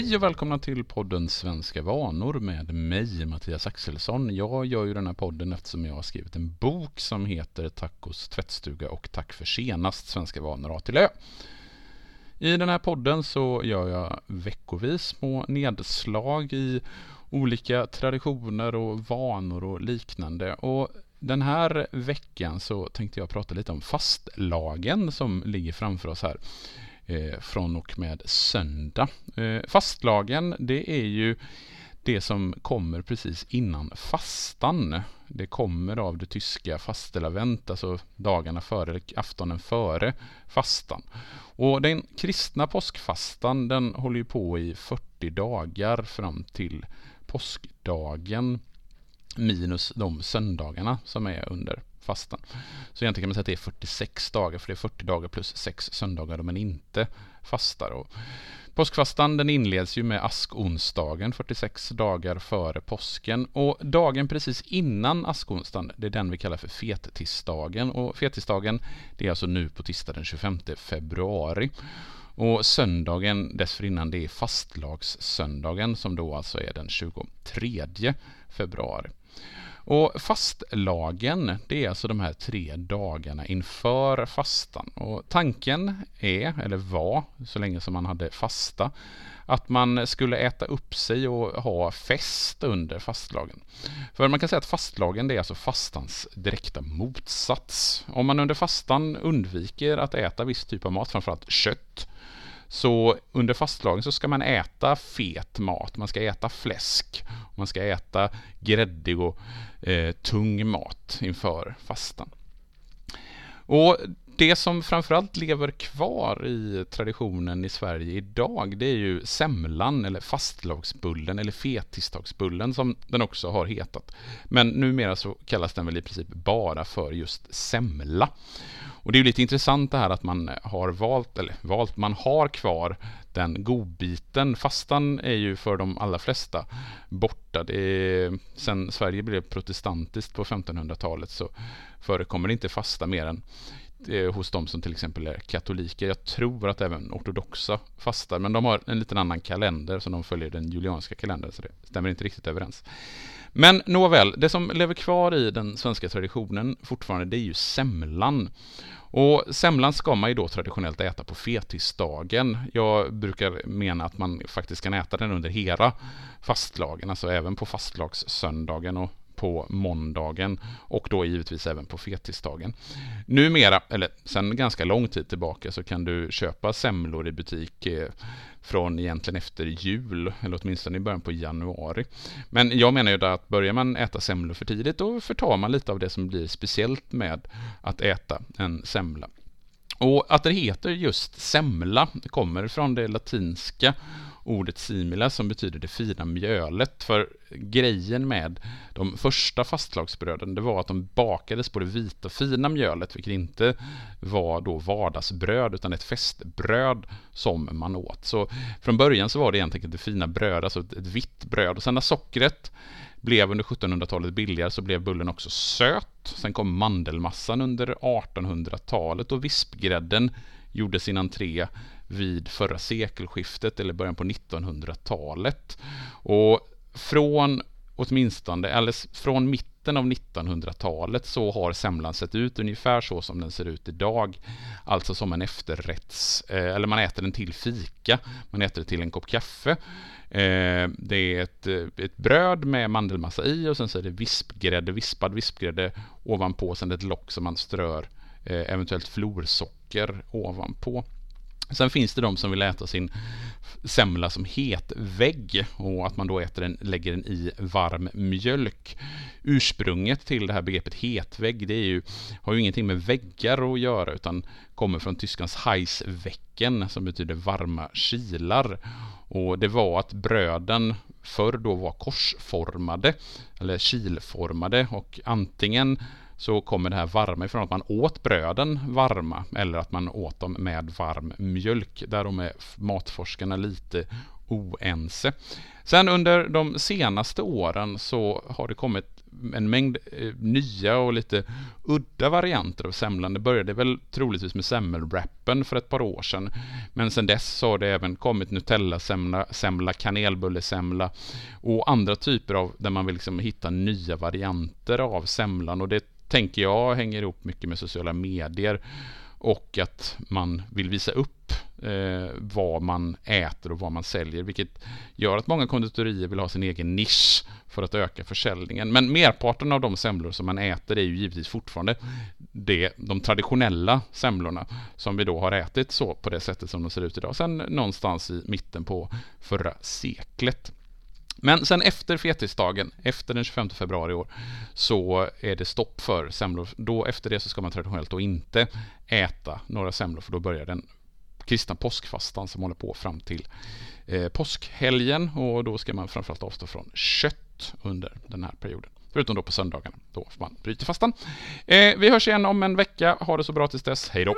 Hej och välkomna till podden Svenska vanor med mig Mattias Axelsson. Jag gör ju den här podden eftersom jag har skrivit en bok som heter Tacos tvättstuga och Tack för senast Svenska vanor A till Ö. I den här podden så gör jag veckovis små nedslag i olika traditioner och vanor och liknande. Och den här veckan så tänkte jag prata lite om fastlagen som ligger framför oss här Eh, från och med söndag. Eh, fastlagen, det är ju det som kommer precis innan fastan. Det kommer av det tyska fastelavent, alltså dagarna före, aftonen före fastan. Och den kristna påskfastan, den håller ju på i 40 dagar fram till påskdagen minus de söndagarna som är under fastan. Så egentligen kan man säga att det är 46 dagar, för det är 40 dagar plus 6 söndagar då man inte fastar. Och påskfastan den inleds ju med askonsdagen, 46 dagar före påsken. Och dagen precis innan askonsdagen, det är den vi kallar för fettisdagen. Och fettisdagen, det är alltså nu på tisdag den 25 februari. Och söndagen dessförinnan det är fastlagssöndagen som då alltså är den 23 februari. Och fastlagen, det är alltså de här tre dagarna inför fastan. Och tanken är, eller var, så länge som man hade fasta, att man skulle äta upp sig och ha fest under fastlagen. För man kan säga att fastlagen det är alltså fastans direkta motsats. Om man under fastan undviker att äta viss typ av mat, framförallt kött, så under fastlagen så ska man äta fet mat, man ska äta fläsk, man ska äta gräddig och eh, tung mat inför fastan. Och det som framförallt lever kvar i traditionen i Sverige idag, det är ju semlan eller fastlagsbullen eller fetistagsbullen som den också har hetat. Men numera så kallas den väl i princip bara för just semla. Och det är ju lite intressant det här att man har valt, eller valt, man har kvar den godbiten. Fastan är ju för de allra flesta borta. Det är, sen Sverige blev protestantiskt på 1500-talet så förekommer det inte fasta mer än eh, hos de som till exempel är katoliker. Jag tror att även ortodoxa fastar, men de har en liten annan kalender som de följer den julianska kalendern, så det stämmer inte riktigt överens. Men nåväl, det som lever kvar i den svenska traditionen fortfarande, det är ju semlan. Och semlan ska man ju då traditionellt äta på fetisdagen. Jag brukar mena att man faktiskt kan äta den under hela fastlagen, alltså även på fastlagssöndagen och på måndagen och då givetvis även på fetisdagen. Numera, eller sedan ganska lång tid tillbaka, så kan du köpa semlor i butik eh, från egentligen efter jul, eller åtminstone i början på januari. Men jag menar ju att börjar man äta semlor för tidigt, då förtar man lite av det som blir speciellt med att äta en semla. Och att det heter just semla kommer från det latinska ordet simila som betyder det fina mjölet. För grejen med de första fastlagsbröden det var att de bakades på det vita fina mjölet, vilket inte var då vardagsbröd utan ett festbröd som man åt. Så från början så var det egentligen det fina bröd, alltså ett, ett vitt bröd. Och sen när sockret blev under 1700-talet billigare så blev bullen också söt. Sen kom mandelmassan under 1800-talet och vispgrädden gjorde sin entré vid förra sekelskiftet eller början på 1900-talet. Och från åtminstone, eller från mitten av 1900-talet så har semlan sett ut ungefär så som den ser ut idag. Alltså som en efterrätts, eh, eller man äter den till fika, man äter det till en kopp kaffe. Eh, det är ett, eh, ett bröd med mandelmassa i och sen så är det vispgrädde, vispad vispgrädde ovanpå, sen ett lock som man strör eventuellt florsocker ovanpå. Sen finns det de som vill äta sin semla som hetvägg och att man då äter den, lägger den i varm mjölk. Ursprunget till det här begreppet hetvägg det är ju, har ju ingenting med väggar att göra utan kommer från tyskans Heiswecken som betyder varma kilar. Och det var att bröden förr då var korsformade eller kilformade och antingen så kommer det här varma ifrån att man åt bröden varma eller att man åt dem med varm mjölk. Därom är matforskarna lite oense. Sen under de senaste åren så har det kommit en mängd eh, nya och lite udda varianter av semlan. Det började väl troligtvis med semmelwrappen för ett par år sedan. Men sen dess så har det även kommit Nutella-semla, semla, kanelbullesemla och andra typer av där man vill liksom hitta nya varianter av semlan. Och det tänker jag hänger ihop mycket med sociala medier och att man vill visa upp eh, vad man äter och vad man säljer, vilket gör att många konditorier vill ha sin egen nisch för att öka försäljningen. Men merparten av de semlor som man äter är ju givetvis fortfarande det, de traditionella semlorna som vi då har ätit så på det sättet som de ser ut idag, sen någonstans i mitten på förra seklet. Men sen efter fettisdagen, efter den 25 februari i år, så är det stopp för semlor. Då efter det så ska man traditionellt då inte äta några semlor, för då börjar den kristna påskfastan som håller på fram till eh, påskhelgen och då ska man framförallt avstå från kött under den här perioden. Förutom då på söndagarna, då man bryter fastan. Eh, vi hörs igen om en vecka. Ha det så bra tills dess. Hej då!